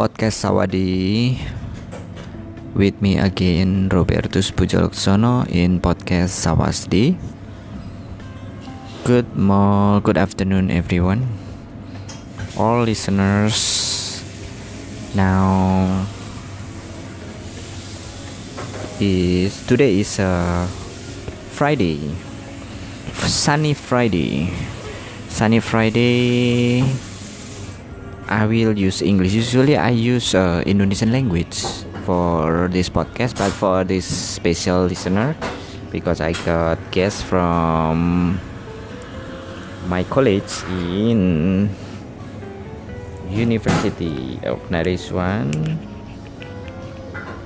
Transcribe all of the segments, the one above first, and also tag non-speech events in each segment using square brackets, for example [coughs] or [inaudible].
podcast Sawadi with me again Robertus Pujalaksono in podcast Sawasdi. Good mo good afternoon everyone. All listeners now is today is a Friday. Sunny Friday. Sunny Friday I will use English. Usually, I use uh, Indonesian language for this podcast, but for this special listener, because I got guests from my college in University of Naresuan.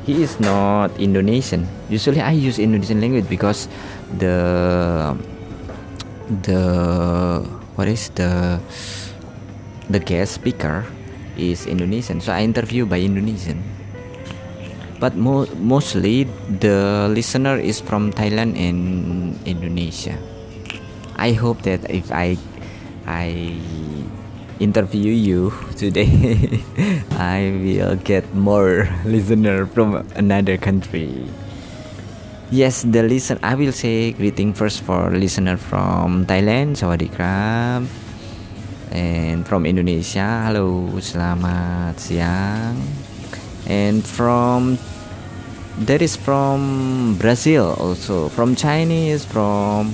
He is not Indonesian. Usually, I use Indonesian language because the the what is the the guest speaker is Indonesian, so I interview by Indonesian. But mo- mostly the listener is from Thailand and Indonesia. I hope that if I I interview you [laughs] today, I will get more [laughs] listener from another country. Yes, the listen. I will say greeting first for listener from Thailand, Sawadee krab and from Indonesia halo selamat siang. And from that is from Brazil also. From Chinese from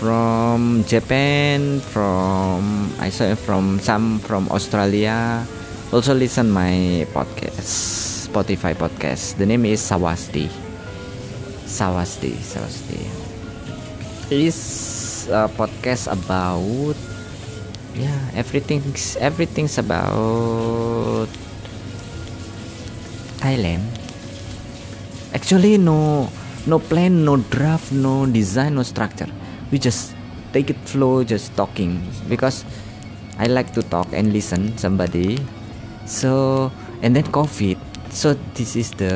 from Japan from I saw from some from Australia. Also listen my podcast Spotify podcast. The name is Sawasti Sawasti Sawasti is a podcast about yeah everything's everything's about Thailand. Actually, no no plan, no draft, no design, no structure. We just take it flow, just talking because I like to talk and listen somebody. So and then COVID. So this is the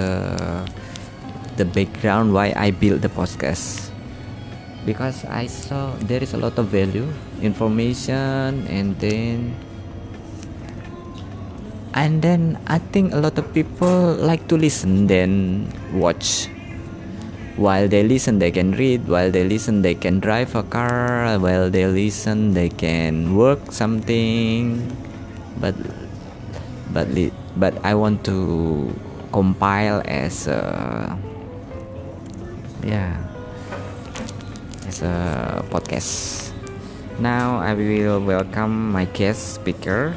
the background why I built the podcast because I saw there is a lot of value information and then and then I think a lot of people like to listen then watch. While they listen they can read. While they listen they can drive a car. While they listen they can work something. But but but I want to compile as a yeah as a podcast. Now I will welcome my guest speaker.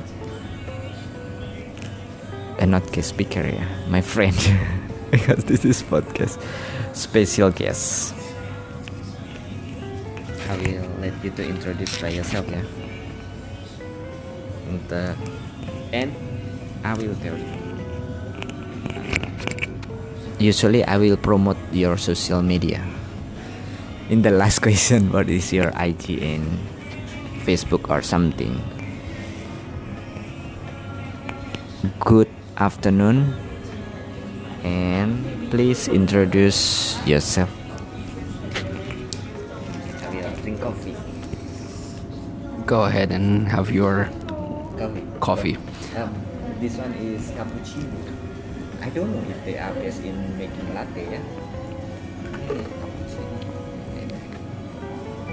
And not guest speaker yeah, my friend [laughs] because this is podcast special guest. I will let you to introduce by yourself yeah. And, uh, and I will tell you. Usually I will promote your social media in the last [laughs] question what is your IG and Facebook or something? Good afternoon. And please introduce yourself. Drink coffee go ahead and have your coffee. coffee. Um, this one is cappuccino. I don't know if they are best in making latte yeah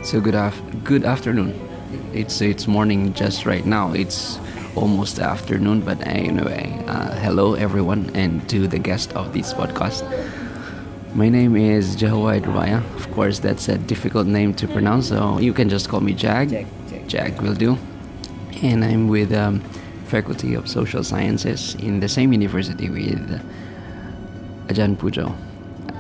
So good af- good afternoon. It's it's morning just right now. It's almost afternoon, but anyway, uh, hello everyone and to the guest of this podcast. My name is Jehovah Rubaya. Of course, that's a difficult name to pronounce, so you can just call me Jag. Jag, Jag. Jag will do. And I'm with um, Faculty of Social Sciences in the same university with Ajan Pujo.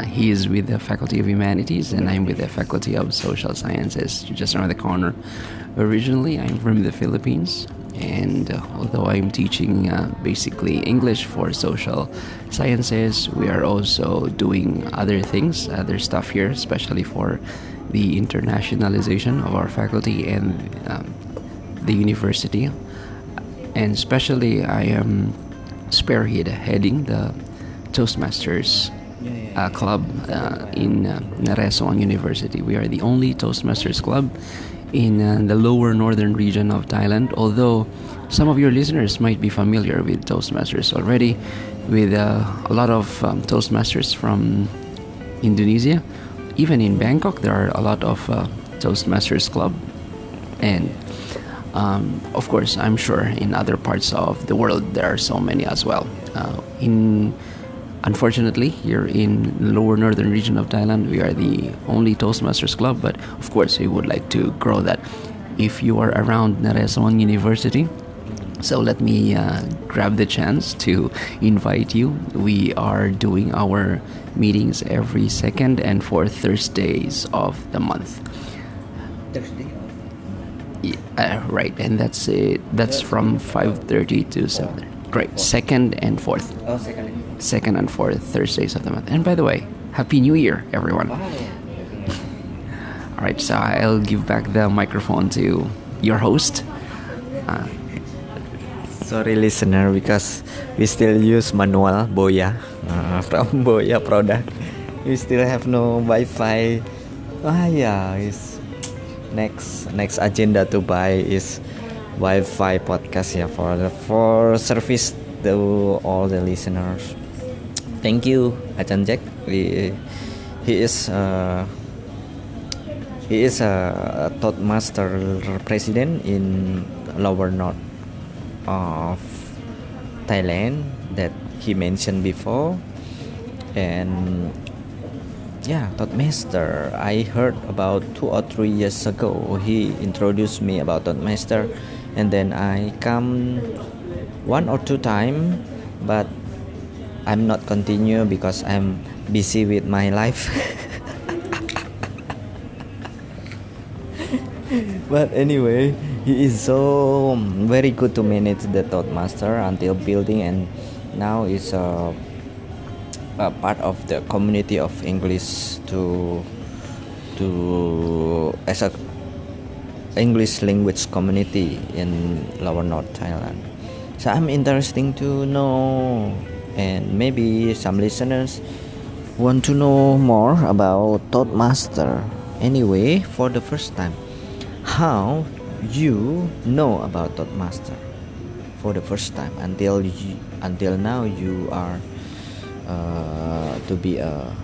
He is with the Faculty of Humanities, and I'm with the Faculty of Social Sciences, just around the corner. Originally, I'm from the Philippines, and uh, although I'm teaching uh, basically English for social sciences, we are also doing other things, other stuff here, especially for the internationalization of our faculty and um, the university. And especially, I am spearhead heading the Toastmasters uh, club uh, in uh, Naresuan University. We are the only Toastmasters club in uh, the lower northern region of Thailand. Although some of your listeners might be familiar with Toastmasters already, with uh, a lot of um, Toastmasters from Indonesia. Even in Bangkok, there are a lot of uh, Toastmasters club, and um, of course, I'm sure in other parts of the world there are so many as well. Uh, in unfortunately, here in the lower northern region of Thailand, we are the only Toastmasters club. But of course, we would like to grow that. If you are around Naresuan University, so let me uh, grab the chance to invite you. We are doing our meetings every second and fourth Thursdays of the month. Thursday. Yeah, uh, right, and that's it. That's from 5:30 to 7. Great. Second and fourth. Oh, second. Second and fourth Thursdays of the month. And by the way, Happy New Year, everyone. [laughs] All right, so I'll give back the microphone to your host. Uh, Sorry, listener, because we still use manual Boya uh, [laughs] from Boya product. We still have no Wi-Fi. Ah, yeah, it's next next agenda to buy is Wi-Fi podcast yeah for the for service to all the listeners. Thank you, Achan Jack. We, he is uh, he is a Toastmaster president in Lower North of Thailand that he mentioned before, and yeah, Toastmaster. I heard about two or three years ago. He introduced me about Toastmaster, and then I come one or two time, but I'm not continue because I'm busy with my life. but anyway, he is so very good to manage the Toastmaster until building, and now is a, a part of the community of English to to as a English language community in Lower North Thailand. So I'm interesting to know, and maybe some listeners want to know more about Toastmaster. Anyway, for the first time, how you know about Toastmaster for the first time until you, until now you are uh, to be a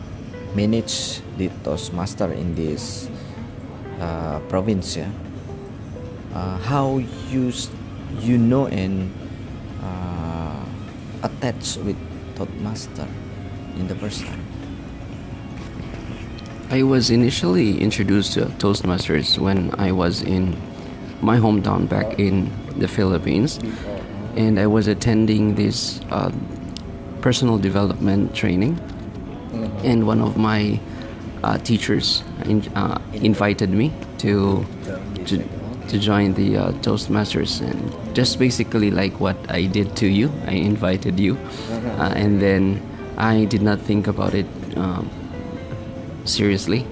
manage the Toastmaster in this uh, province. Yeah? Uh, how you you know and uh, attach with Toastmaster in the first time. I was initially introduced to Toastmasters when I was in my hometown back in the Philippines, and I was attending this uh, personal development training, and one of my uh, teachers in, uh, invited me to to, to join the uh, Toastmasters, and just basically like what I did to you, I invited you, uh, and then I did not think about it. Um, seriously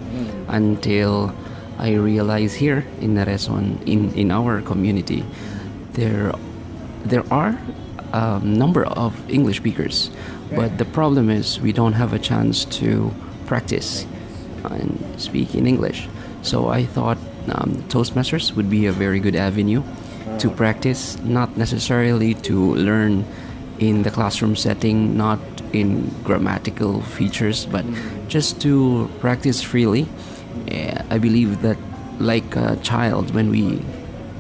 until I realized here in Naresuan, in, in our community, there there are a number of English speakers, but the problem is we don't have a chance to practice and speak in English. So I thought um, Toastmasters would be a very good avenue to practice, not necessarily to learn in the classroom setting, not in grammatical features, but just to practice freely. Eh, I believe that, like a child, when we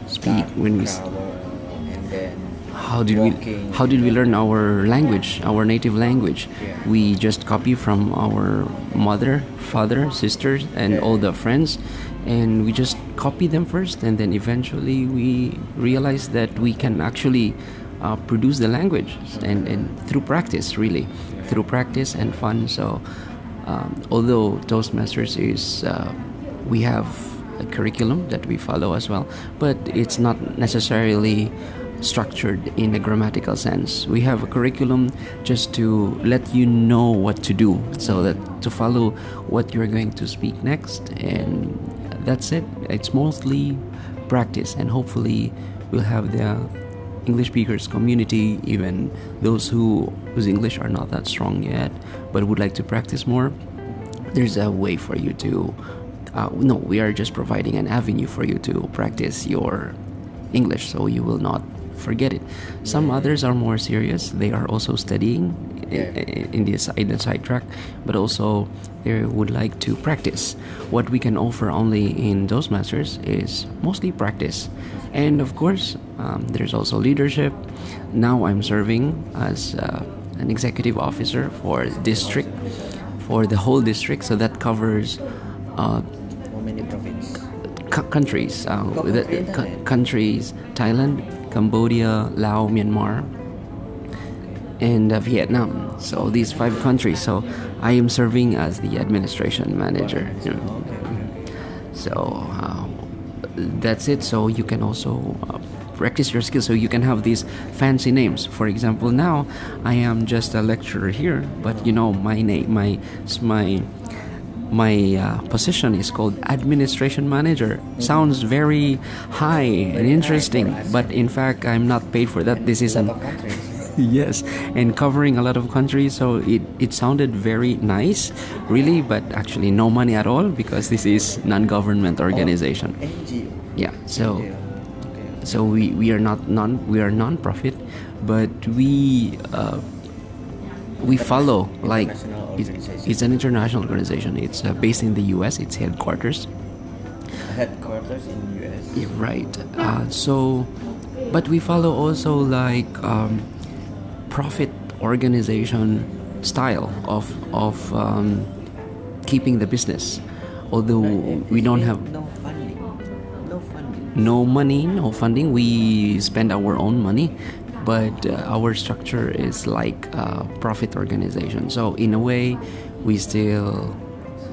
speak, when we s- and then how did we how did we learn our language our native language? We just copy from our mother father sisters and all the friends and we just copy them first and then eventually we realize that we can actually uh, produce the language and, and through practice really through practice and fun so um, although toastmasters is uh, we have a curriculum that we follow as well but it's not necessarily structured in a grammatical sense. We have a curriculum just to let you know what to do, so that to follow what you're going to speak next, and that's it. It's mostly practice, and hopefully, we'll have the English speakers community, even those who whose English are not that strong yet, but would like to practice more. There's a way for you to uh, no, we are just providing an avenue for you to practice your English so you will not forget it. Some others are more serious. They are also studying in, in the side the track, but also they would like to practice. What we can offer only in Toastmasters is mostly practice, and of course, um, there's also leadership. Now I'm serving as uh, an executive officer for district, for the whole district, so that covers. Uh, How many countries, uh, countries, Thailand, Cambodia, Laos, Myanmar, and uh, Vietnam. So these five countries. So I am serving as the administration manager. So uh, that's it. So you can also uh, practice your skills. So you can have these fancy names. For example, now I am just a lecturer here, but you know my name, my my my uh, position is called administration manager. Sounds very high and interesting, but in fact, I'm not paid for that. This is an [laughs] yes, and covering a lot of countries, so it it sounded very nice, really, but actually no money at all because this is non-government organization. NGO. Yeah, so so we, we are not non we are non-profit, but we. Uh, we follow like it's, it's an international organization it's uh, based in the us its headquarters Headquarters in US. Yeah, right uh, so but we follow also like um, profit organization style of of um, keeping the business although we don't have no funding. No funding. no money no funding we spend our own money but uh, our structure is like a profit organization so in a way we still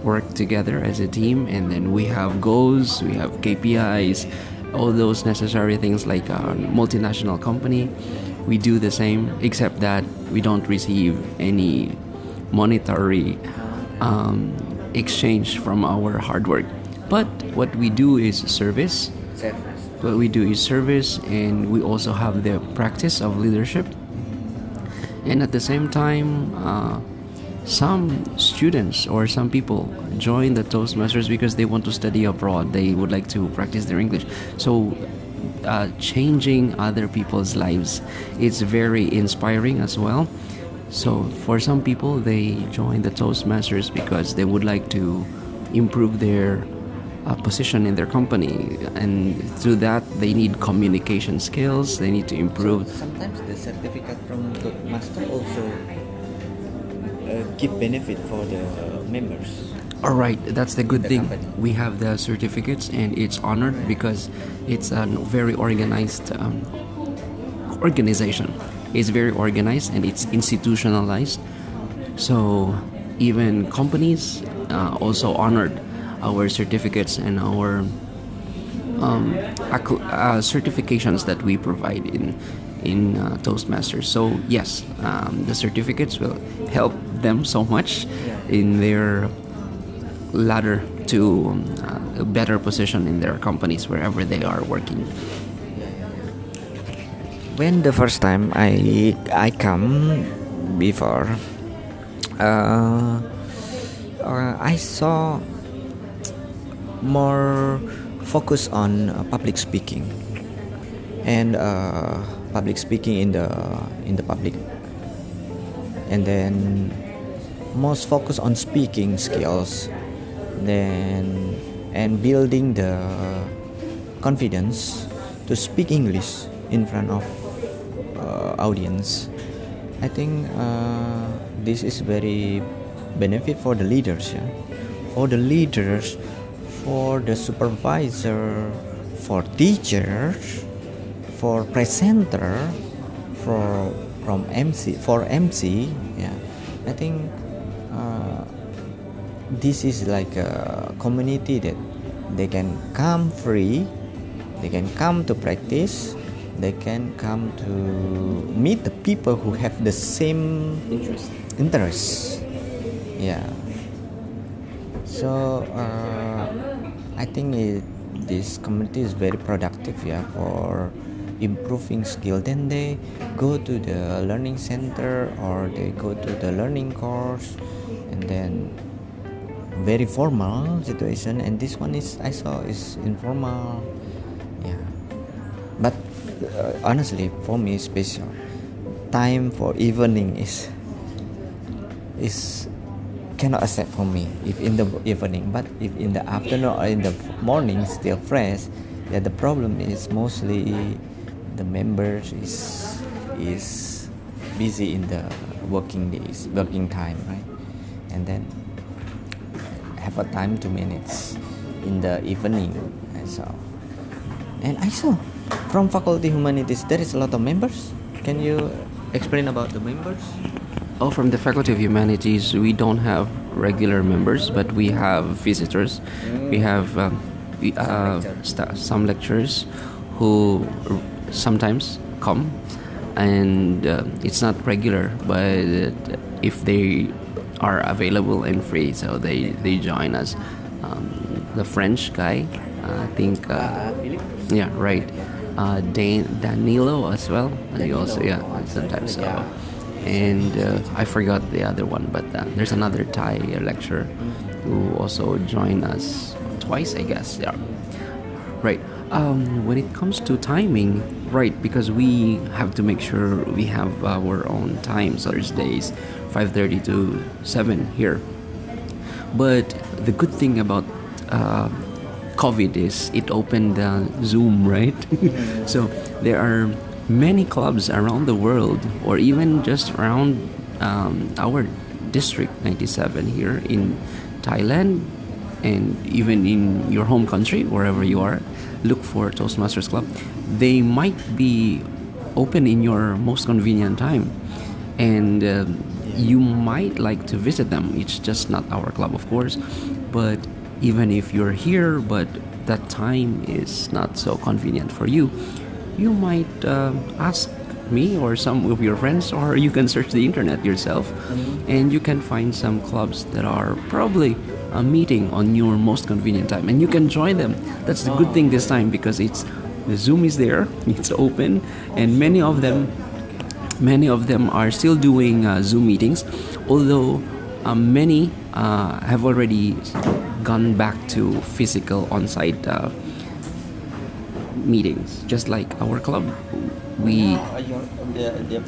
work together as a team and then we have goals we have kpis all those necessary things like a multinational company we do the same except that we don't receive any monetary um, exchange from our hard work. But what we do is service. What we do is service and we also have the practice of leadership. And at the same time uh, some students or some people join the toastmasters because they want to study abroad. They would like to practice their english. So uh, changing other people's lives. It's very inspiring as well. So for some people they join the toastmasters because they would like to improve their uh, position in their company. And through that they need communication skills. They need to improve. Sometimes the certificate from the master also uh, give benefit for the members. All right that's the good The thing company. we have the certificates and it's honored because it's a very organized um, organization it's very organized and it's institutionalized so even companies uh, also honored our certificates and our um, uh, certifications that we provide in in uh, Toastmasters. So yes, um, the certificates will help them so much in their ladder to um, uh, a better position in their companies wherever they are working. When the first time I I come before, uh, uh, I saw more focus on uh, public speaking and uh, public speaking in the in the public and then most focus on speaking skills then and building the confidence to speak english in front of uh, audience i think uh, this is very benefit for the leaders yeah? for the leaders for the supervisor for teachers for presenter for from mc for mc yeah i think this is like a community that they can come free they can come to practice they can come to meet the people who have the same Interest. interests yeah. So uh, i think it, this community is very productive yeah for improving skill. Then they go to the learning center or they go to the learning course and then very formal situation and this one is i saw is informal yeah. But uh, honestly for me special. Time for evening is is cannot accept for me if in the evening. But if in the afternoon or in the morning still fresh. Yeah the problem is mostly the members is is busy in the working days working time right? And then have a time two minutes in the evening and so and I saw from faculty humanities there is a lot of members. Can you explain about the members? Oh, from the Faculty of Humanities, we don't have regular members, but we have visitors. We have um, we, uh, st- some lecturers who r- sometimes come, and uh, it's not regular, but if they are available and free, so they, they join us. Um, the French guy, I think, uh, yeah, right. Uh, Dan- Danilo as well. He also, yeah, sometimes. So and uh, I forgot the other one, but uh, there's another Thai lecturer who also joined us twice, I guess. Yeah, right. Um, when it comes to timing, right, because we have to make sure we have our own time. Thursdays, 5:30 to 7 here. But the good thing about uh, COVID is it opened uh, Zoom, right? [laughs] so there are many clubs around the world, or even just around um, our district 97 here in Thailand, and even in your home country, wherever you are, look for Toastmasters Club. They might be open in your most convenient time, and um, you might like to visit them. It's just not our club, of course, but even if you're here, but that time is not so convenient for you, you might uh, ask me or some of your friends, or you can search the internet yourself, and you can find some clubs that are probably a meeting on your most convenient time, and you can join them. That's the good thing this time because it's the Zoom is there, [laughs] it's open, and many of them, many of them are still doing uh, Zoom meetings, although uh, many have already gone back to physical on-site uh, meetings, just like our club. We your, the, the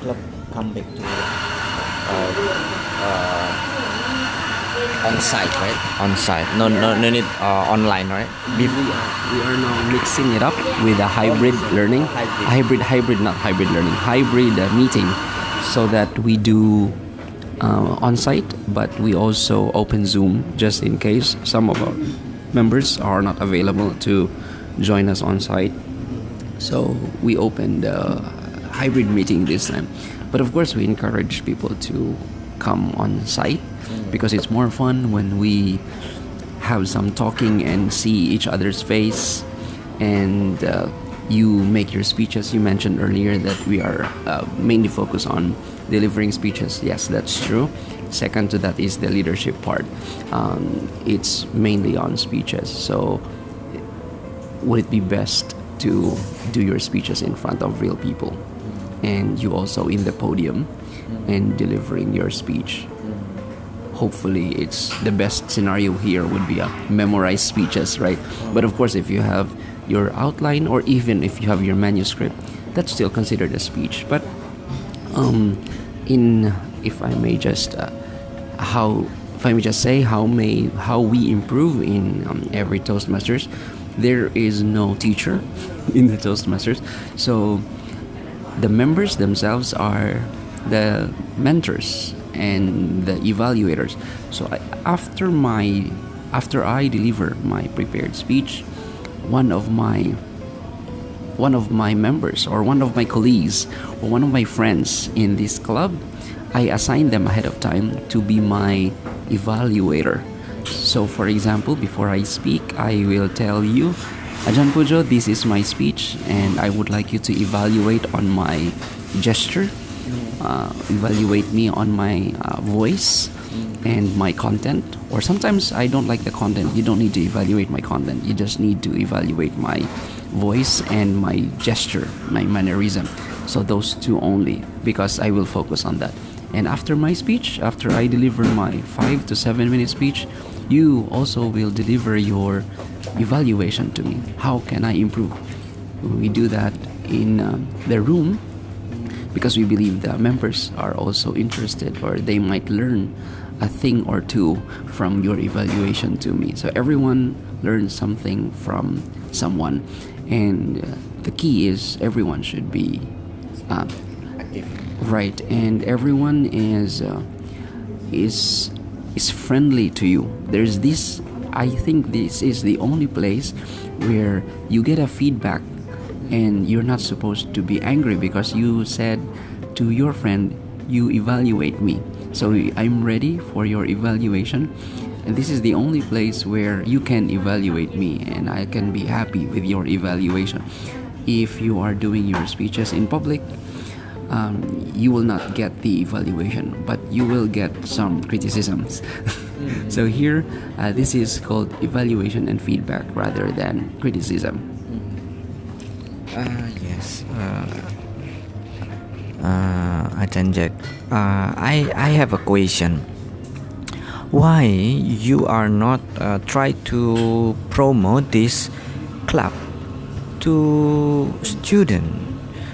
club come back to uh, uh, on site, right? On site. No, no, no need uh, online, right? we are, we are now mixing it up with a hybrid learning, hybrid, hybrid, not hybrid learning, hybrid uh, meeting, so that we do uh, on site, but we also open Zoom just in case some of our members are not available to join us on site. So we opened a hybrid meeting this time. But of course, we encourage people to come on site because it's more fun when we have some talking and see each other's face. And uh, you make your speeches. You mentioned earlier that we are uh, mainly focused on delivering speeches. Yes that's true. Second to that is the leadership part. Um, it's mainly on speeches. So would it be best to do your speeches in front of real people? And you also in the podium and delivering your speech hopefully it's the best scenario here would be a memorized speeches right? But of course if you have your outline or even if you have your manuscript that's still considered a speech. But um, in if i may just uh, how if i may just say how may how we improve in um, every toastmasters there is no teacher [laughs] in the toastmasters. So the members themselves are the mentors and the evaluators. So after my after i deliver my prepared speech one of my one of my members or one of my colleagues or one of my friends in this club i assign them ahead of time to be my evaluator. So for example before i speak i will tell you Ajan Pujo, this is my speech, and I would like you to evaluate on my gesture, evaluate me on my uh, voice and my content. Or sometimes I don't like the content. You don't need to evaluate my content. You just need to evaluate my voice and my gesture, my mannerism. So those two only, because I will focus on that. And after my speech, after I deliver my five to seven minute speech, you also will deliver your evaluation to me. How can I improve? We do that in uh, the room because we believe the members are also interested or they might learn a thing or two from your evaluation to me. So everyone learns something from someone, and uh, the key is everyone should be uh, right, and everyone is uh, is is friendly to you. There's this. I think this is the only place where you get a feedback and you're not supposed to be angry because you said to your friend you evaluate me. So i'm ready for your evaluation. And this is the only place where you can evaluate me and i can be happy with your evaluation. If you are doing your speeches in public um, you will not get the evaluation but you will get some criticisms. [laughs] Mm-hmm. so here uh, this is called evaluation and feedback rather than criticism uh, yes. Uh, uh, uh, I I have a question. Why you are not uh, try to promote this club to student?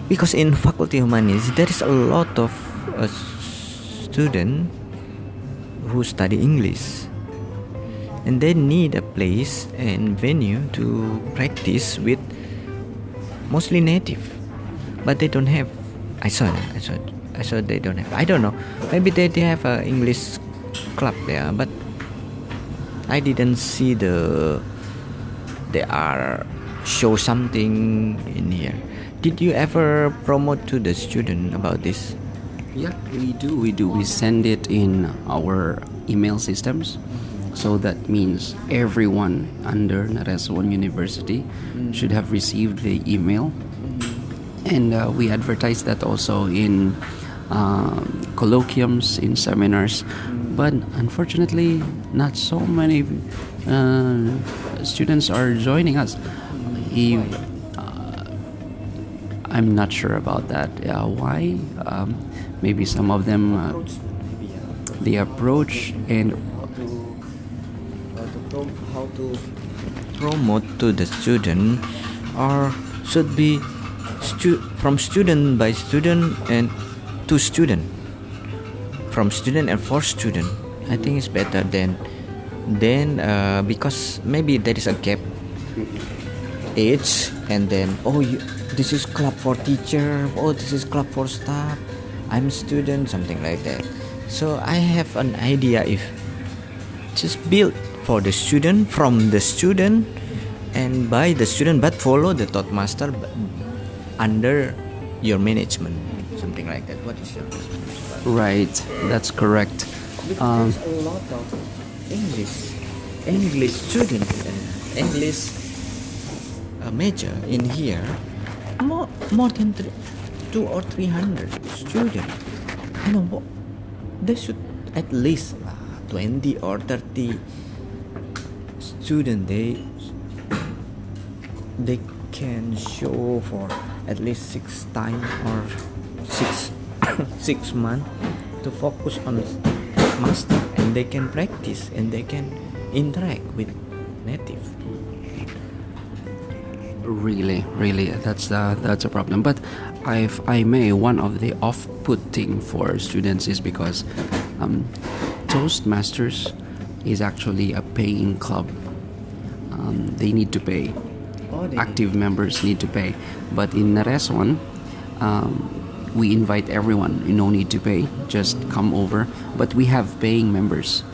Because in Faculty of Humanities there is a lot of uh, student who study English and they need a place and venue to practice with mostly native but they don't have i saw i saw i saw they don't have. I don't know. Maybe they, they have a english club there but i didn't see the they are show something in here. Did you ever promote to the student about this? Yeah we do we do. We send it in our email systems so that means everyone under Naresuan University mm. should have received the email. Mm. And uh, we advertise that also in uh, colloquiums, in seminars. Mm. But unfortunately, not so many uh, students are joining us. Uh, I'm not sure about that. why? Um, maybe some of them, uh, the approach and how to promote to the student or should be stu- from student by student and to student. From student and for student. I think it's better than then uh, because maybe there is a gap. Age and then oh you, this is club for teacher oh this is club for staff i'm student something like that. So i have an idea if just build for the student from the student and by the student but follow the Toastmaster under your management something like that. What is your response right that's correct. Um, there's a lot of english english student and english uh, major in here more more than three, two or three hundred students you know what they should at least uh, 20 or 30 student they they can show for at least six time or six [coughs] six months to focus on master and they can practice and they can interact with native. Really really that's the that's a problem. But if i may one of the off-putting for students is because um, toastmasters is actually a paying club um, they need to pay. Active members need to pay. But in Naresuan, um, we invite everyone. You no need to pay. Just come over. But we have paying members.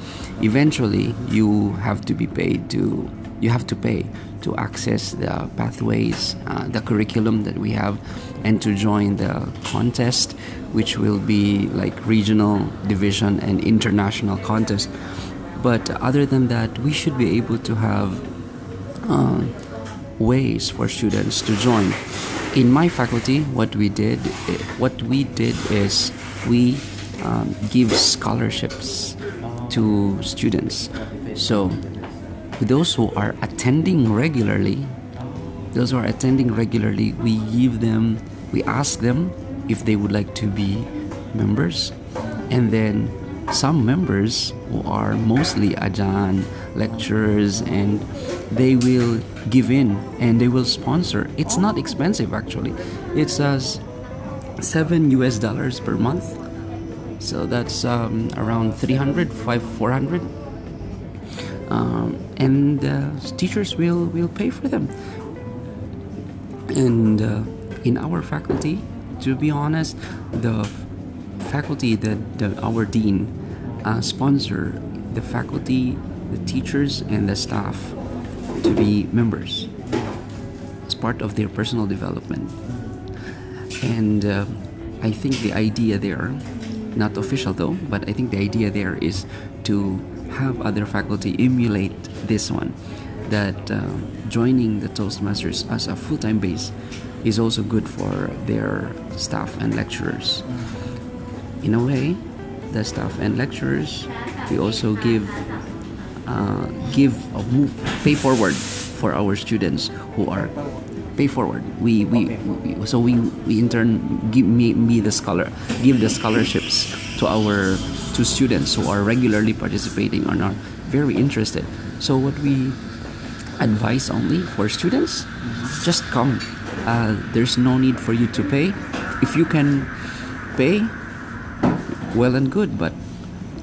Eventually, you have to be paid to. You have to pay to access the pathways, uh, the curriculum that we have, and to join the contest, which will be like regional, division, and international contest. But other than that, we should be able to have uh, ways for students to join. In my faculty, what we did, what we did is we um, give scholarships to students. So those who are attending regularly, those who are attending regularly, we give them, we ask them if they would like to be members, and then some members who are mostly ajan lecturers and they will give in and they will sponsor. It's not expensive actually. It's as uh, 7 us dollars per month. So that's um, around 300 5 400 um, and uh, teachers will will pay for them. And uh, in our faculty to be honest the faculty that the, our dean uh, sponsor the faculty the teachers and the staff to be members. It's part of their personal development. And uh, i think the idea there not official though but i think the idea there is to have other faculty emulate this one. That uh, joining the Toastmasters as a full time base is also good for their staff and lecturers. In a way, the staff and lecturers we also give uh, give a pay forward for our students who are pay forward. We, we, we so we, we in turn give me, me the scholar give the scholarships to our to students who are regularly participating or not very interested. So what we advice only for students just come uh, there's no need for you to pay if you can pay well and good but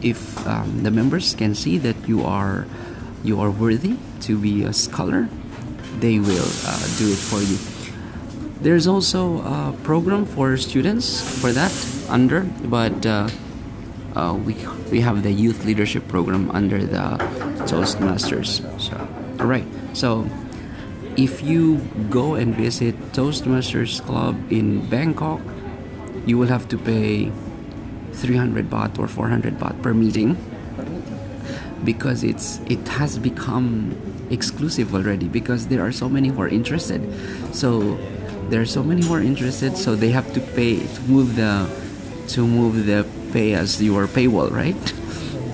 if um, the members can see that you are you are worthy to be a scholar they will uh, do it for you. There's also a program for students for that under but uh, uh, we, we have the youth leadership program under the toastmasters so all right so if you go and visit Toastmasters Club in Bangkok, you will have to pay 300 baht or 400 baht per meeting because it's it has become exclusive already because there are so many who are interested. So there are so many who are interested, so they have to pay to move the to move the pay as your paywall, right?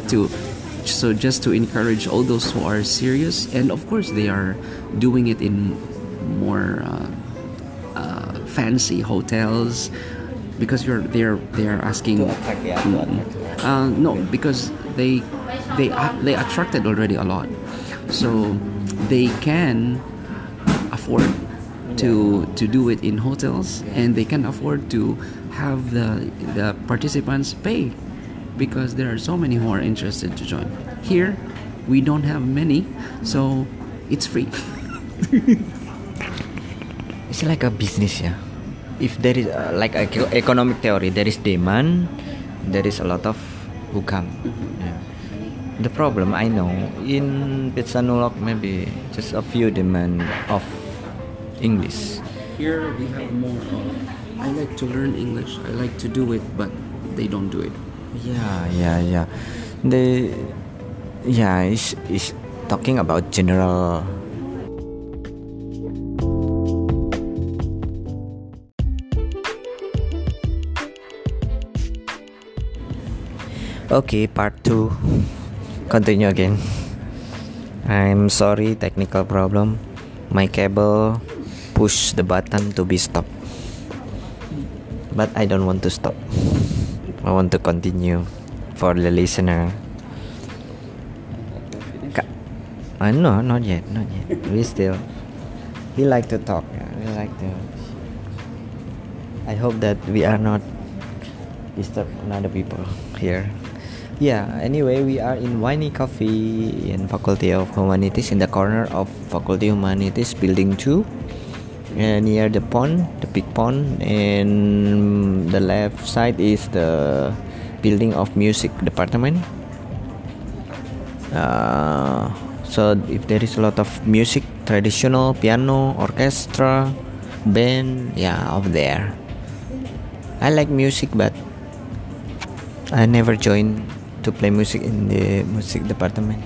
[laughs] to so just to encourage all those who are serious and of course they are doing it in more uh, uh, fancy hotels because you're they're they're asking uh, no because they they they attracted already a lot so they can afford to to do it in hotels and they can afford to have the the participants pay because there are so many who are interested to join. Here, we don't have many, so it's free. [laughs] it's like a business, yeah. If there is uh, like a economic theory, there is demand, there is a lot of who come. Yeah. The problem I know in Phitsanulok maybe just a few demand of English. Here we have more of I like to learn English. I like to do it, but they don't do it. Yeah, yeah, yeah. The yeah, it's, it's talking about general Okay, part 2. Continue again. I'm sorry, technical problem. My cable push the button to be stopped. But I don't want to stop. I want to continue for the listener. Uh, no, not yet, not yet. We still. We like to talk. We like to. I hope that we are not disturb another people here. Yeah. Anyway, we are in Winey Coffee in Faculty of Humanities in the corner of Faculty of Humanities Building Two uh, near the pond the big pond and the left side is the building of music department uh, so if there is a lot of music traditional piano orchestra band yeah over there i like music but i never joined to play music in the music department.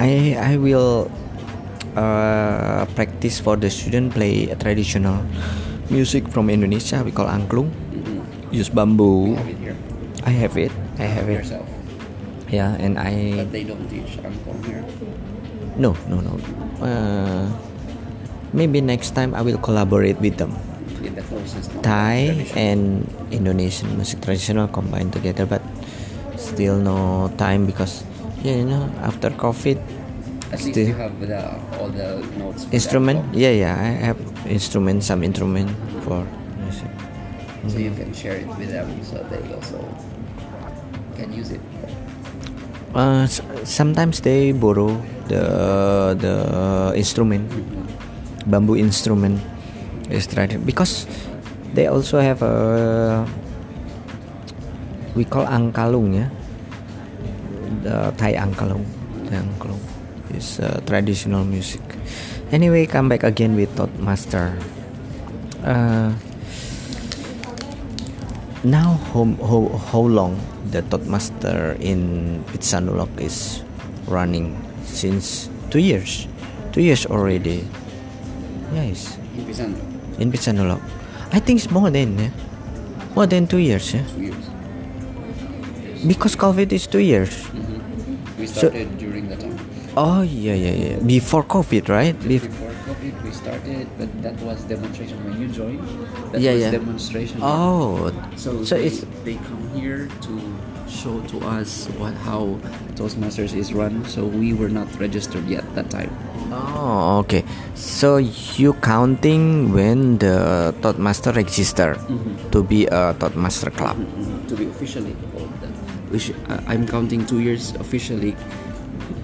I i will uh, practice for the student play a traditional music from Indonesia we call angklung. Mm-hmm. use bamboo I have it. I have it. Yourself? Yeah and I but they don't teach angklung here? No no no. Uh, maybe next time I will collaborate with them. with the system. Thai and Indonesian music traditional combined together, but still no time because yeah, you know after COVID, At least still you have the, all the notes. instrument. Yeah, yeah, I have instrument, some instrument for music. So you can share it with them so they also can use it. Uh, sometimes they borrow the the instrument, bamboo instrument, is tradi- because they also have a we call angkalung ya, the Thai angkalung, angkalung is uh, traditional music. Anyway, come back again with Todd Master. Uh, now how, how, how long the Toastmaster in Pitsanulok is running? Since two years. Two years already. Yes. In Pitsanulok I think it's more than eh? more than two years eh? two years. because COVID is two years We So- started during the time. oh yeah yeah yeah before COVID right Bef- Before COVID, we started, but that was demonstration when you joined. That Yeah, was yeah. demonstration. oh So, so they, it's they come here to show to us what how Toastmasters is run. So we were not registered yet that time. Oh, okay. So you counting when the Toastmaster register to be a Toastmaster club? to be officially called. that. Which uh, I'm counting two years officially,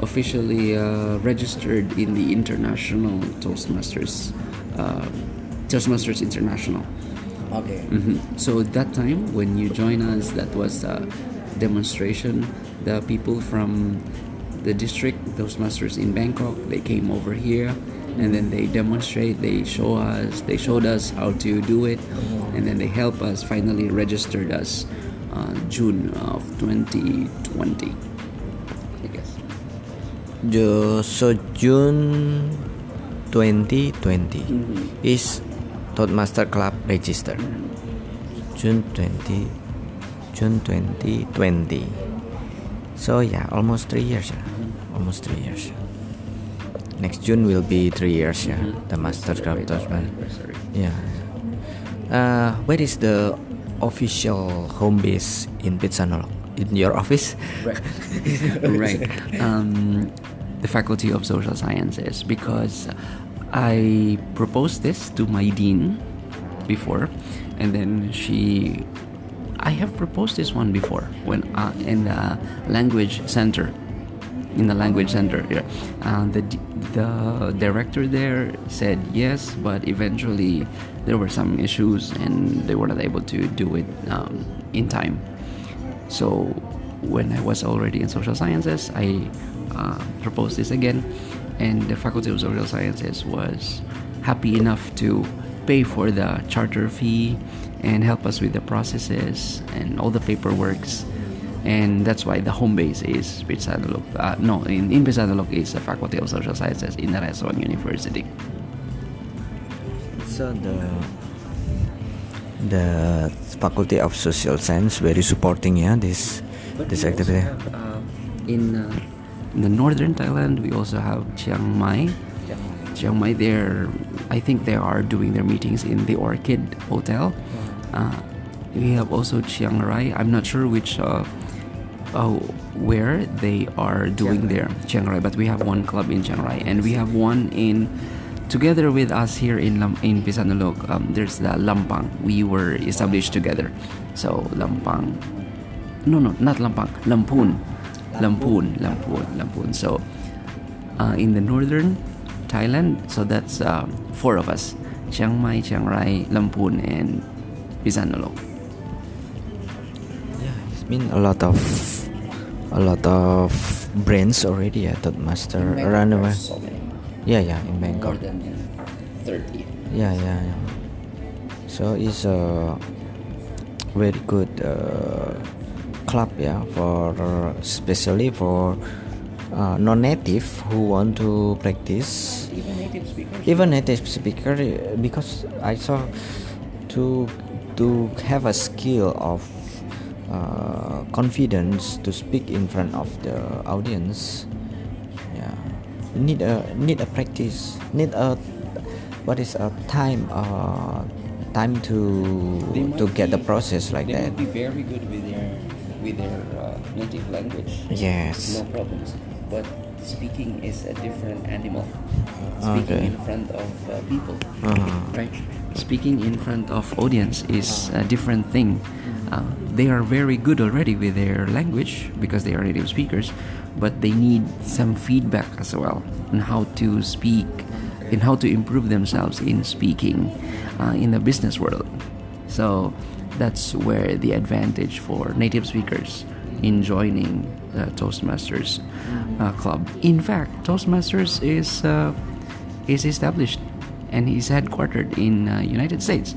officially uh, registered in the international Toastmasters, uh, Toastmasters International. Okay. Mhm. So that time, when you join us, that was a demonstration. The people from the district, those masters in Bangkok, they came over here, and then they demonstrate. They show us. They showed us how to do it, and then they help us. Finally, registered us uh, June of 2020. I guess. So June 2020 is Toastmaster Club register. June 20 June 2020. So yeah, almost three years. Yeah. Almost three years. Next June will be three years. Yeah, the Master Club Celebrate our Toastmaster. Yeah. Uh, where is the official home base in Phitsanulok? In your office? right [laughs] right um, the faculty of social sciences because i proposed this to my dean before and then she i have proposed this one before when uh, in the language center in the language center here uh, the the director there said yes but eventually there were some issues and they were not able to do it um, in time. So when I was already in social sciences, I uh, proposed this again, and the Faculty of Social Sciences was happy enough to pay for the charter fee and help us with the processes and all the paperworks. And that's why the home base is Phitsanulok. Uh, no, in, in is the Faculty of Social Sciences in Naresuan University. So the the Faculty of Social Science very supporting yeah this this activity. uh, in, uh, in the northern Thailand, we also have Chiang Mai. Chiang Mai, they're, I think they are doing their meetings in the Orchid Hotel. Uh, we have also Chiang Rai. I'm not sure which, uh, uh, where they are doing their Chiang Rai, but we have one club in Chiang Rai, and we have one in, together with us here in Lam- in Phitsanulok. Um, there's the Lampang. We were established together, so Lampang no no not Lampang Lamphun Lamphun Lamphun Lamphun so uh, in the northern Thailand so that's uh, four of us Chiang Mai Chiang Rai Lamphun and Phitsanulok Yeah, it's been a lot of a lot of brands already at that master around the world. so Yeah, yeah, in Bangkok. more than 30 Yeah, yeah, yeah. So it's a very good uh, club, yeah, for especially for uh, non-native who want to practice. even native speakers Even native speaker, uh, because I saw to to have a skill of uh, confidence to speak in front of the audience. Yeah, need a need a practice. Need a what is a time uh, time to to get the process like they that. might be very good with their with their uh, native language. Yes. No problems. But speaking is a different animal. Speaking Okay. in front of uh, people, Uh-huh. right? Speaking in front of audience is a different thing. Uh, they are very good already with their language because they are native speakers, but they need some feedback as well on how to speak, and how to improve themselves in speaking uh, in the business world. So that's where the advantage for native speakers in joining the Toastmasters uh, club. In fact, Toastmasters is uh, is established and is headquartered in uh, United States.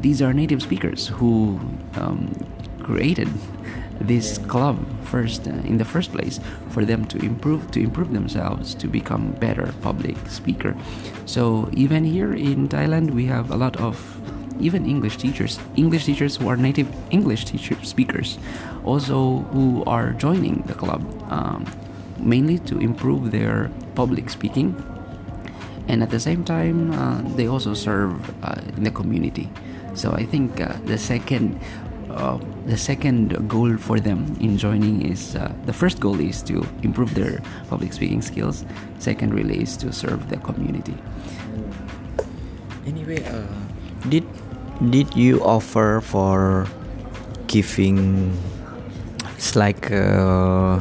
These are native speakers who um, created this club first uh, in the first place for them to improve to improve themselves to become better public speaker so even here in thailand we have a lot of even english teachers english teachers who are native english teacher speakers also who are joining the club um, mainly to improve their public speaking. And at the same time uh, they also serve uh, in the community. So i think uh, the second uh, the second goal for them in joining is uh, the first goal is to improve their public speaking skills. Second really is to serve the community. Anyway, uh, did did you offer for giving? It's like uh,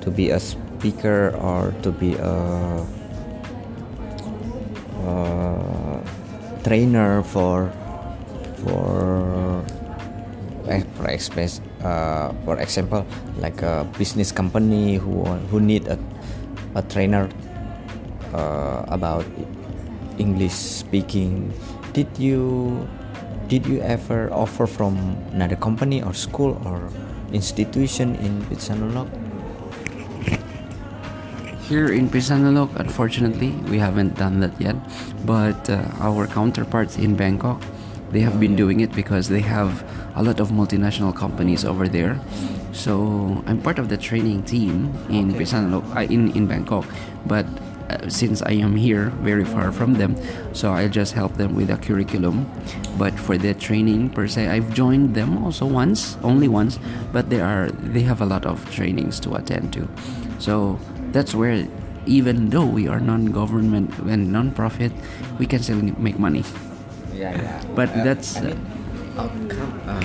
to be a speaker or to be a, trainer for for eh, for express uh, for example like a business company who who need a, a trainer uh, about English speaking did you did you ever offer from another company or school or institution in Phitsanulok? Here in Phitsanulok, unfortunately, we haven't done that yet. But uh, our counterparts in Bangkok, they have been doing it because they have a lot of multinational companies over there. So I'm part of the training team in Phitsanulok, uh, in in Bangkok. But uh, since I am here, very far from them, so I'll just help them with the curriculum. But for the training per se, I've joined them also once, only once. But they are they have a lot of trainings to attend to. So that's where even though we are non-government and non-profit we can still make money Yeah, yeah. but that's uh, outcome uh,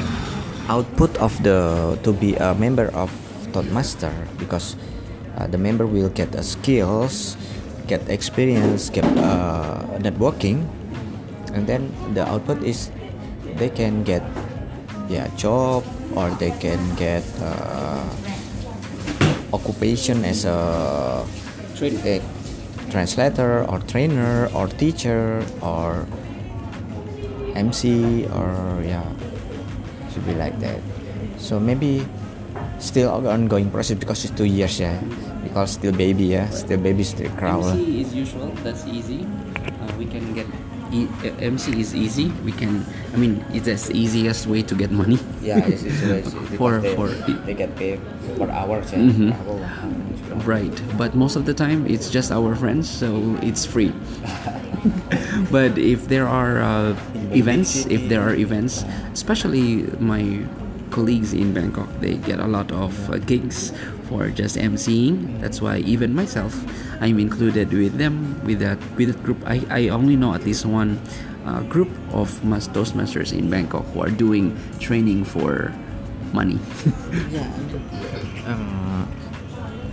output of the to be a member of Toastmaster because uh, the member will get the skills, get experience, get uh, networking, and then the output is they can get yeah job or they can get uh, occupation as a, a translator or trainer or teacher or MC or yeah should be like that. So maybe still ongoing process because it's two years yeah because still baby yeah. Still baby still crawl MC is usual that's easy. Uh, we can get e- uh, MC is easy. We can I mean it's the easiest way to get money. Yeah it's, because [laughs] For- they, for- they get paid per hours yeah. Per hour. Right, but most of the time it's just our friends, so it's free. [laughs] but if there are uh, events, if there are events, especially my colleagues in Bangkok, they get a lot of uh, gigs for just emceeing. That's why even myself, I'm included with them with that with that group. I, I only know at least one uh, group of mas- Toastmasters in Bangkok who are doing training for money. [laughs] uh,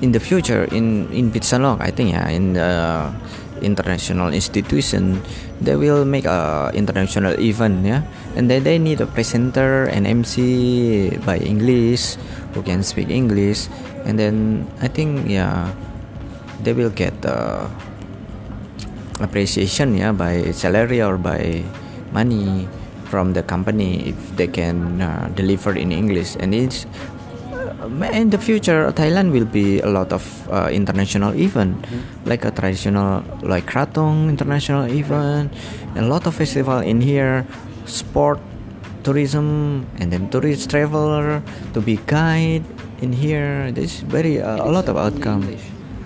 in the future in in Pitsalok I think yeah in the international institution they will make a international event yeah and then they need a presenter and MC by English who can speak English and then I think yeah they will get uh, appreciation yeah by salary or by money from the company if they can uh, deliver in English. And it's uh, in the future Thailand will be a lot of uh, international event like a traditional like Kratong international event a lot of festival in here sport tourism and then tourist traveler to be guide in here there's very uh, a lot of outcome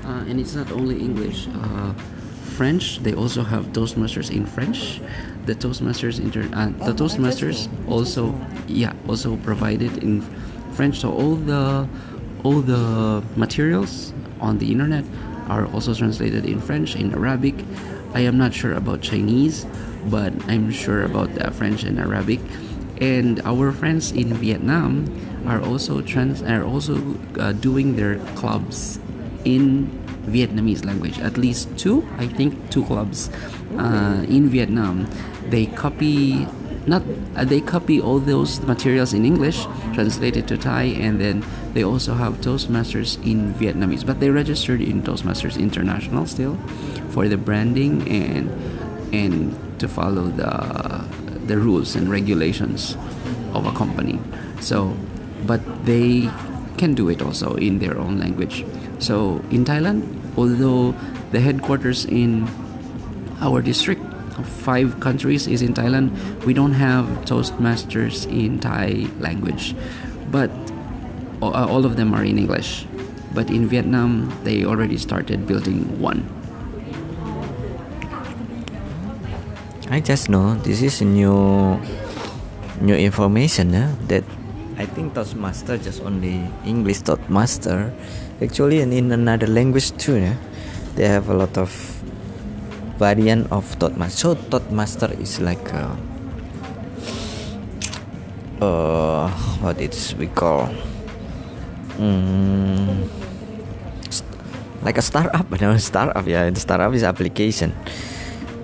Uh, and it's not only English. Uh, French, they also have Toastmasters in French. the Toastmasters inter uh, the Toastmasters also yeah also provided in French. So all the all the materials on the internet are also translated in French, in Arabic. I am not sure about Chinese, but I'm sure about uh, French and Arabic. And our friends in Vietnam are also trans are also uh, doing their clubs in Vietnamese language. At least two, I think, two clubs uh, in Vietnam. They copy not uh, they copy all those materials in English, translated to Thai, and then they also have Toastmasters in Vietnamese. But they registered in Toastmasters International still for the branding and and to follow the the rules and regulations of a company. So, but they can do it also in their own language. So in Thailand, although the headquarters in our district of five countries is in Thailand, we don't have Toastmasters in Thai language, but all of them are in English. But in Vietnam, they already started building one. I just know this is new new information eh, that I think Toastmaster just only English Toastmaster. Actually, and in another language too, eh, they have a lot of variant of Toastmaster. So Toastmaster is like a, uh, what it's we call um, like a startup, [laughs] know, startup. Yeah, startup is application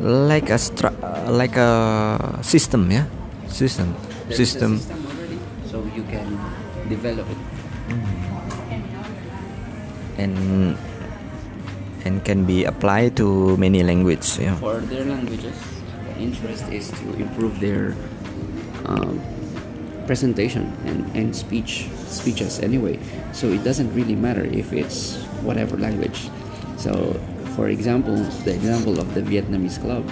like a stru- like a system yeah system There's system system already, so you can develop it. and and can be applied to many languages yeah For their languages, the interest is to improve their um, presentation and, and speech speeches anyway. So it doesn't really matter if it's whatever language. So, for example, the example of the Vietnamese club,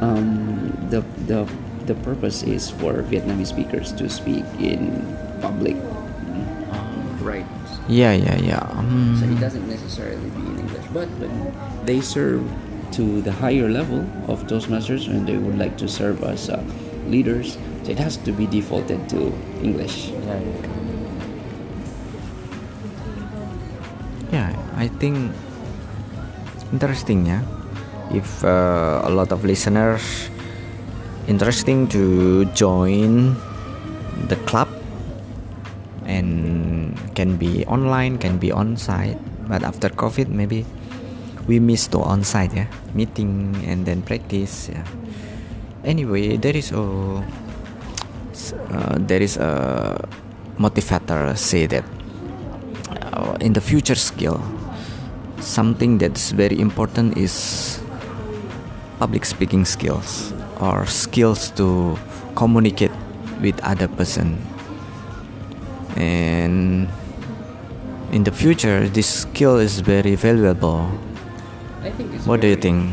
um, the the the purpose is for Vietnamese speakers to speak in public. Right. yeah yeah yeah um, So it doesn't necessarily be in English, but when they serve to the higher level of Toastmasters and they would like to serve as uh, leaders, so it has to be defaulted to English. yeah I think interesting yeah if uh, a lot of listeners interesting to join the club and can be online can be on site but after covid maybe we miss to on site yeah. Meeting and then practice yeah. Anyway there is a uh, there is a motivator say that uh, in the future skill something that's very important is public speaking skills or skills to communicate with other person. And in the future this skill is very valuable. I think it's what do you think?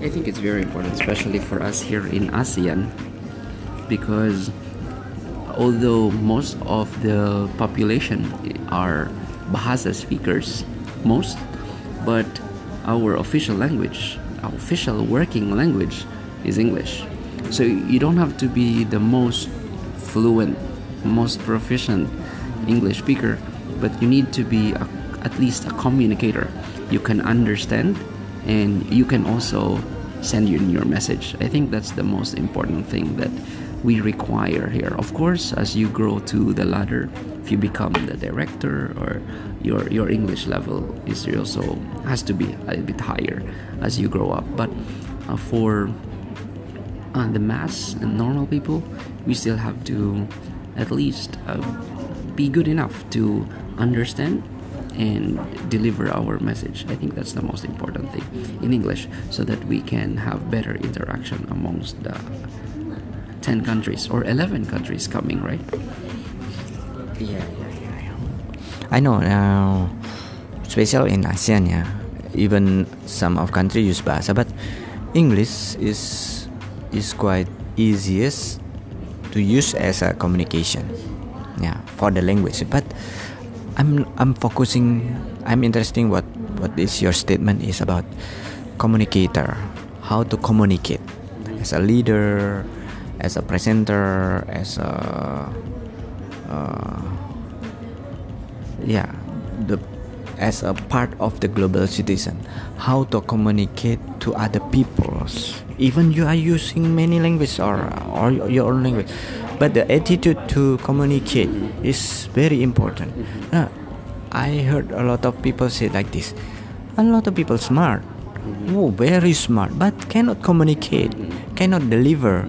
I think it's very important, especially for us here in ASEAN, because although most of the population are Bahasa speakers, most, but our official language, our official working language is English. So you don't have to be the most fluent, most proficient English speaker, but you need to be a, at least a communicator. You can understand and you can also send in your message. I think that's the most important thing that we require here. Of course, as you grow to the ladder, if you become the director or your your English level is also has to be a bit higher as you grow up. But uh, for uh, the mass and normal people, we still have to at least uh, be good enough to understand and deliver our message. I think that's the most important thing in English so that we can have better interaction amongst the 10 countries or 11 countries coming, right? Yeah, yeah, yeah. yeah. I know uh, now, especially in ASEAN, yeah, even some of country use bahasa, but English is is quite easiest to use as a communication, yeah, for the language. But I'm I'm focusing. I'm interesting what what is your statement is about communicator, how to communicate, as a leader, as a presenter, as a uh, yeah, the as a part of the global citizen, how to communicate to other peoples. Even you are using many languages or or your own language, but the attitude to communicate is very important. Uh, I heard a lot of people say like this. A lot of people smart, oh, very smart, but cannot communicate, cannot deliver,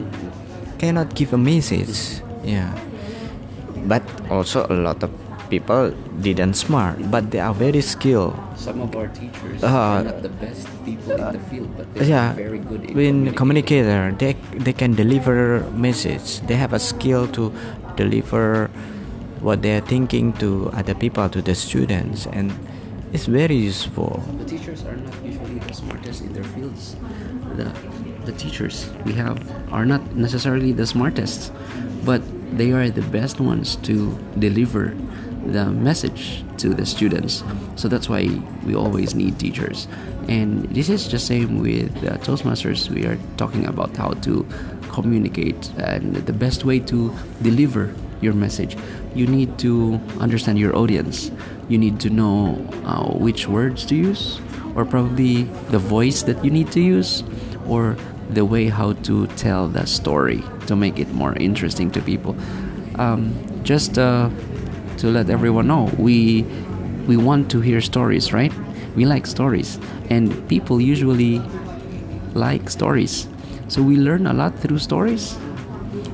cannot give a message. Yeah, but also a lot of people didn't smart, but they are very skilled. Some of our teachers Uh, are not the best people in the field, but they're yeah very good in communicator they they can deliver message they have a skill to deliver what they are thinking to other people to the students and it's very useful The teachers are not usually the smartest in their fields. The, the teachers we have are not necessarily the smartest, but they are the best ones to deliver the message to the students. So that's why we always need teachers. And this is the same with uh, Toastmasters. We are talking about how to communicate and the best way to deliver your message. You need to understand your audience. You need to know uh, which words to use, or probably the voice that you need to use, or the way how to tell the story to make it more interesting to people. Um, just uh, to let everyone know, we we want to hear stories, right? We like stories, and people usually like stories. So we learn a lot through stories,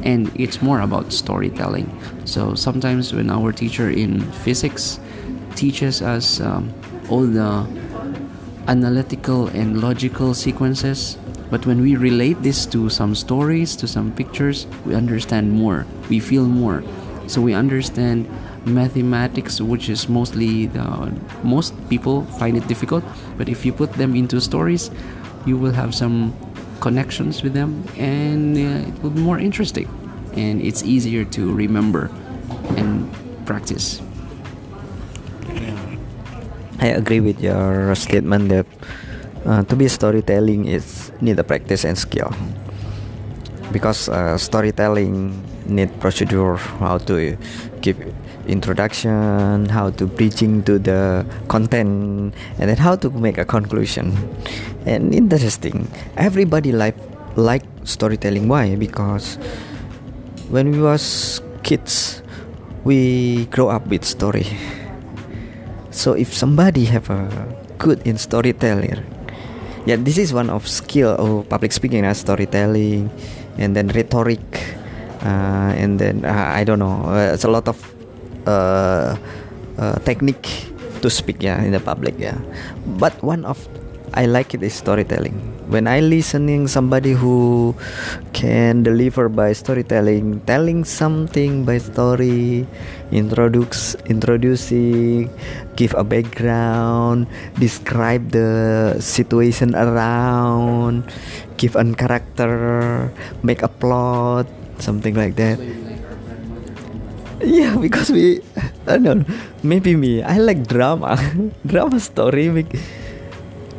and it's more about storytelling. So sometimes when our teacher in physics teaches us um, all the analytical and logical sequences, but when we relate this to some stories, to some pictures, we understand more, we feel more. So we understand mathematics, which is mostly the most people find it difficult, but if you put them into stories, you will have some connections with them and uh, it will be more interesting and it's easier to remember and practice. I agree with your statement that uh, to be storytelling is need a practice and skill. Because uh, storytelling need procedure how to give introduction how to bridging to the content and then how to make a conclusion. And interesting everybody like like storytelling. Why? Because when we was kids we grow up with story. So if somebody have a good in storytelling yeah this is one of skill of public speaking as storytelling and then rhetoric uh, and then uh, i don't know uh, it's a lot of uh, uh, technique to speak yeah in the public yeah. But one of i like it is storytelling. When i listening somebody who can deliver by storytelling telling something by story introduce introducing give a background describe the situation around give a character make a plot something like that. Yeah because we [laughs] i don't know maybe me i like drama. [laughs] Drama story bec-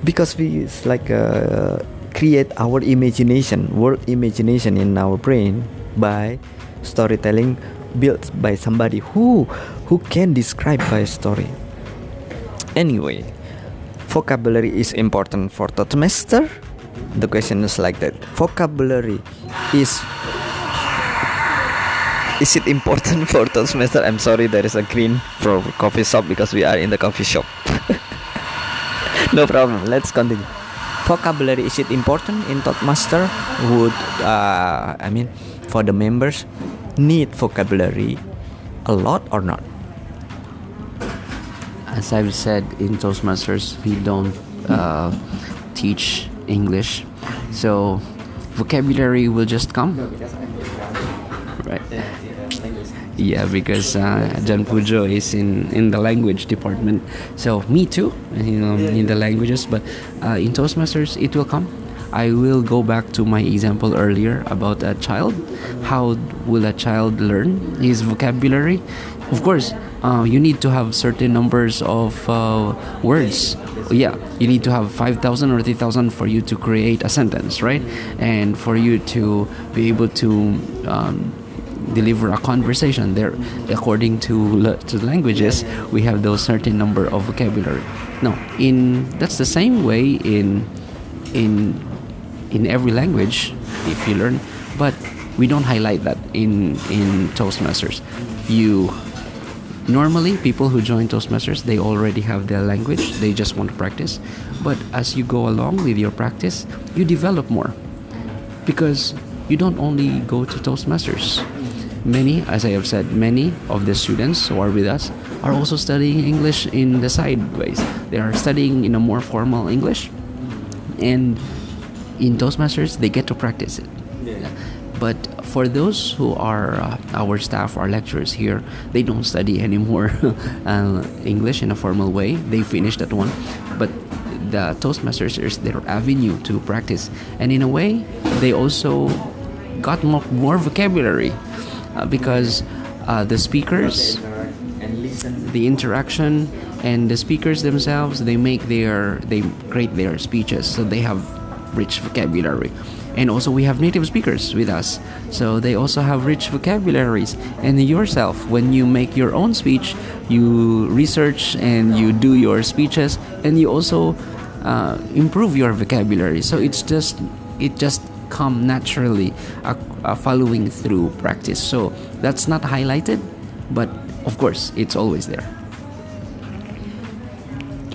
because we like uh, create our imagination word imagination in our brain by storytelling built by somebody who who can describe by a story anyway vocabulary is important for Toastmaster the question is like that vocabulary is is it important [laughs] for Toastmaster? I'm sorry, there is a green for coffee shop because we are in the coffee shop. [laughs] [laughs] no problem. Let's continue. Vocabulary is it important in Toastmaster? Would uh, I mean for the members need vocabulary a lot or not? As I've said in Toastmasters, we don't uh, teach English, so vocabulary will just come. Right. Yeah, because uh, John Pujo is in, in the language department. So me too, you know, in the languages. But uh, in Toastmasters, it will come. I will go back to my example earlier about a child. How will a child learn his vocabulary? Of course, uh, you need to have certain numbers of uh, words yeah you need to have 5000 or 3000 for you to create a sentence right and for you to be able to um, deliver a conversation. There according to to languages we have those certain number of vocabulary. No in that's the same way in in in every language if you learn but we don't highlight that in in toastmasters. You normally people who join toastmasters they already have their language they just want to practice but as you go along with your practice you develop more because you don't only go to toastmasters many as i have said many of the students who are with us are also studying english in the sideways they are studying in a more formal english and in toastmasters they get to practice it. Yeah. but for those who are uh, our staff, our lecturers here, they don't study anymore [laughs] uh, English in a formal way. They finished that one, but the Toastmasters is their avenue to practice, and in a way, they also got more, more vocabulary uh, because uh, the speakers, the interaction, and the speakers themselves, they make their they create their speeches, so they have rich vocabulary. And also we have native speakers with us. So they also have rich vocabularies. And yourself when you make your own speech you research and you do your speeches and you also uh, improve your vocabulary. So it's just it just come naturally uh, uh, following through practice. So that's not highlighted but of course it's always there.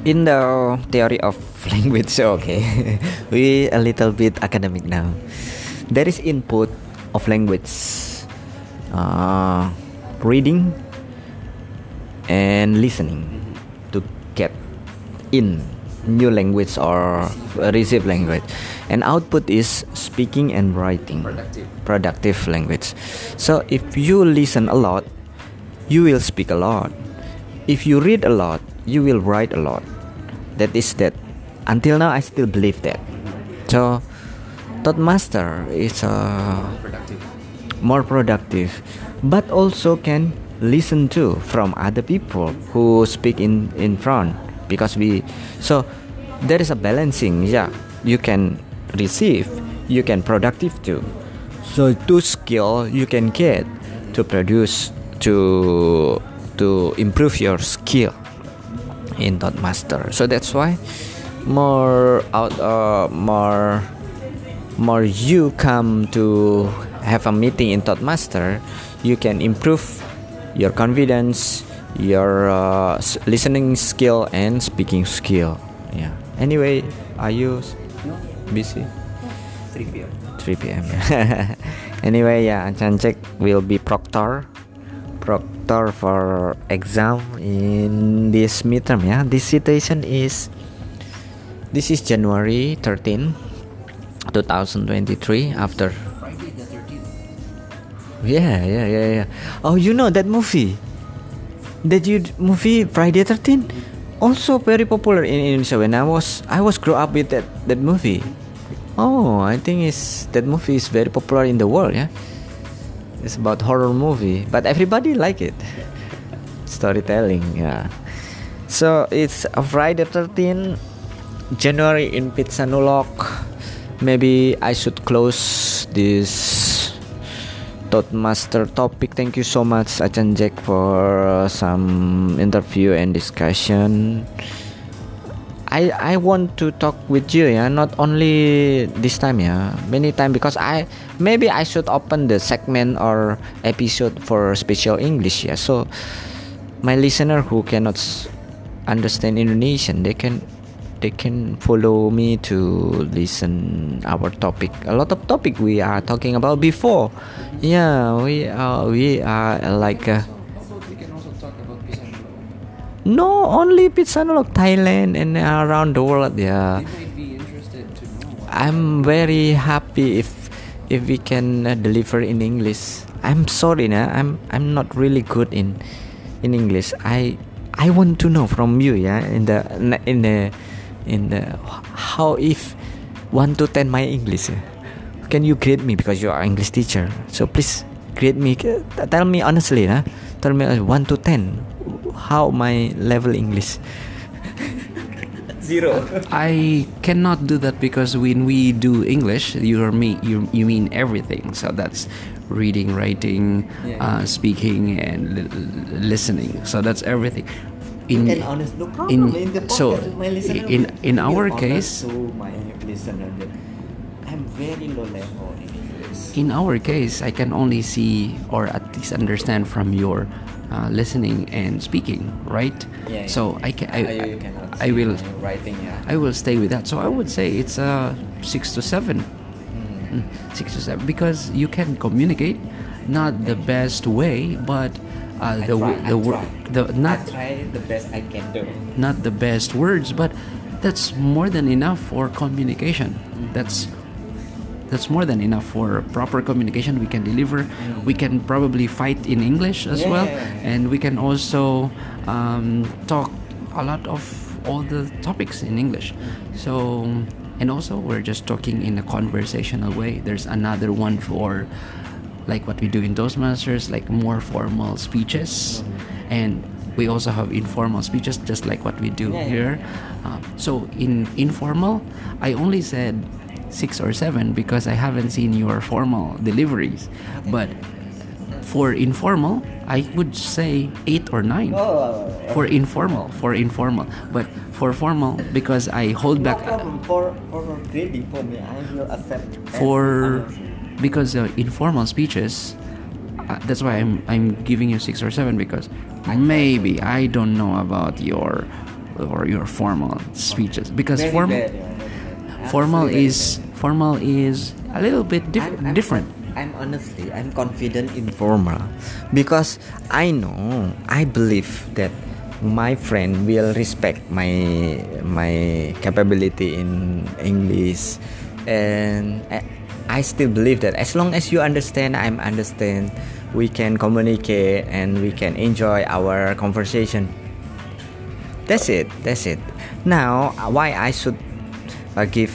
In the theory of [laughs] language okay. [laughs] We a little bit academic now. There is input of language uh, reading and listening to get in new language or receive language. And output is speaking and writing. Productive. Productive language. So if you listen a lot you will speak a lot. If you read a lot you will write a lot. That is that. Until now i still believe that. So master is uh, productive. more productive but also can listen to from other people who speak in in front because we so there is a balancing yeah you can receive you can productive too so two skill you can get to produce to to improve your skill in Toastmaster. so that's why more out uh, more more you come to have a meeting in Toastmaster, you can improve your confidence your uh, listening skill and speaking skill. Yeah. Anyway are you busy? 3 p.m 3 p.m [laughs] anyway yeah Chancek will be proctor. Proctor for exam in this midterm yeah. This situation is this is January 13 2023 after Friday the 13th yeah yeah yeah yeah. Oh you know that movie you movie Friday 13 also very popular in Indonesia when I was I was grow up with that that movie oh I think it's that movie is very popular in the world yeah it's about horror movie, but everybody like it. [laughs] Storytelling, yeah. So it's a Friday 13 January in Pitsanulok. Maybe I should close this Toastmaster topic. Thank you so much, Achan Jack, for uh, some interview and discussion. I I want to talk with you yeah not only this time yeah many time because I maybe I should open the segment or episode for special English yeah so my listener who cannot understand Indonesian they can they can follow me to listen our topic a lot of topic we are talking about before yeah we are we are like uh, no, only Pitsanulok, Thailand, and around the world. Yeah. I'm very happy if if we can uh, deliver in English. I'm sorry, nah. I'm I'm not really good in in English. I I want to know from you, yeah, in the in the in the how if one to ten my English. Can you grade me because you are English teacher? So please grade me. Tell me honestly, nah. Tell me uh, one to ten how my level English? Zero. I cannot do that because when we do English, you are me. You you mean everything. So that's reading, writing, Yeah. uh, speaking, and li- li- listening. So that's everything. And honest, no problem. in- In, the podcast, so, in- in our case- to my listener that I'm very low level in in our case, I can only see or at least understand from your uh, listening and speaking, right? Yeah, yeah. So I can. I, Uh, cannot I will. writing. Yeah. I will stay with that. So I would say it's a six to seven. Hmm. Mm, Six to seven because you can communicate, not the best way, but uh, the try, the the not try the best I can do. not the best words, but that's more than enough for communication. Mm-hmm. That's that's more than enough for proper communication. We can deliver. We can probably fight in English as Yeah, well, and we can also um, talk a lot of all the topics in English. So, and also we're just talking in a conversational way. There's another one for like what we do in Toastmasters, like more formal speeches, and we also have informal speeches, just like what we do Yeah, yeah, here. Uh, so in informal, I only said six or seven because I haven't seen your formal deliveries, but for informal, I would say eight or nine. Oh, For informal, for informal, but for formal because I hold no back problem. For for grading for me, I will accept. for. Because uh, informal speeches uh, that's why I'm I'm giving you 6 or 7 because maybe I don't know about your or your formal speeches because Very formal bad, yeah, formal Absolutely. is formal is a little bit dif- I'm- I'm different. con- I'm honestly, I'm confident in formal because I know, I believe that my friend will respect my my capability in English, and I, I still believe that as long as you understand, I'm understand, we can communicate and we can enjoy our conversation. That's it. That's it. Now, why I should uh, give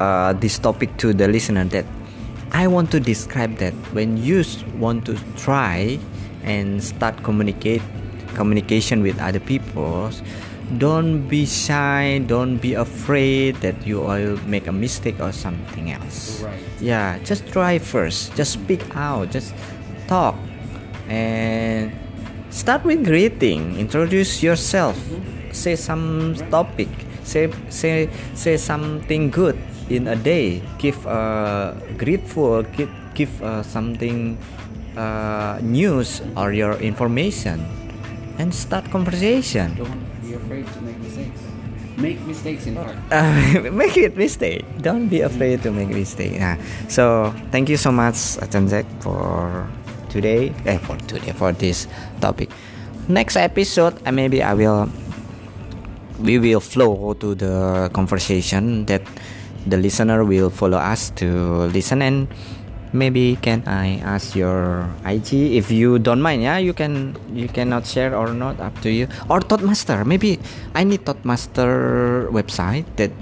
uh, this topic to the listener that I want to describe that when you want to try and start communicate communication with other people, don't be shy, don't be afraid that you will make a mistake or something else. Right. Yeah, just try first. Just speak out. Just talk and start with greeting. Introduce yourself. Say some topic. Say say say something good in a day. Give uh, grateful. Give give uh, something uh, news or your information, and start conversation. don't afraid to make mistakes make mistakes in fact [laughs] Uh, make it mistake. Don't be afraid to make mistake. So thank you so much, Achan for today. Eh, for today for this topic. Next episode, uh, maybe I will. We will flow to the conversation that the listener will follow us to listen and maybe can I ask your IG if you don't mind yeah you can you cannot share or not up to you. Or Toastmaster maybe I need Toastmaster website that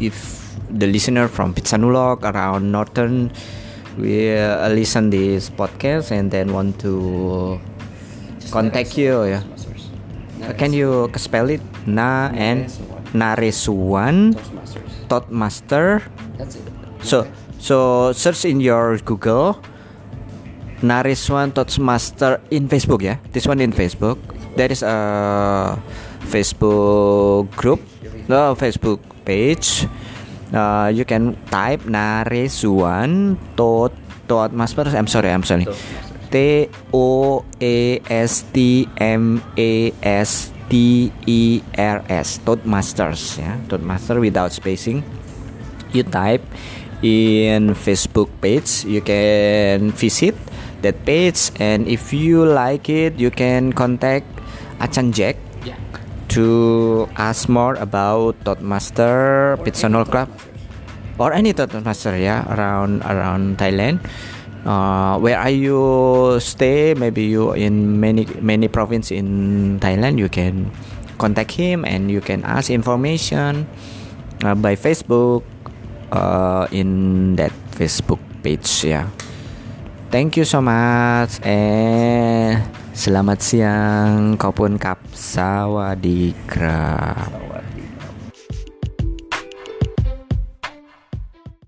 if the listener from Pitsanulok around Northern will uh, listen this podcast and then want to contact you yeah. Uh, can you spell it? Na and Naresuan Toastmaster that's it. So so search in your Google Nariswan Toastmaster in Facebook ya. This one in Facebook. There is a Facebook group, no Facebook page. Uh, you can type Nariswan Tot Toastmaster. I'm sorry, I'm sorry. T O A S T M A S T E R S Toastmasters ya. Toastmaster without spacing you type in Facebook page you can visit that page and if you like it you can contact Achan Jack yeah to ask more about Toastmaster Pizza Nol Club. Or any Toastmaster yeah around around Thailand. Uh, where are you stay? Maybe you in many many province in Thailand you can contact him and you can ask information uh, by Facebook uh, in that Facebook page yeah thank you so much and Selamat siang, ขอ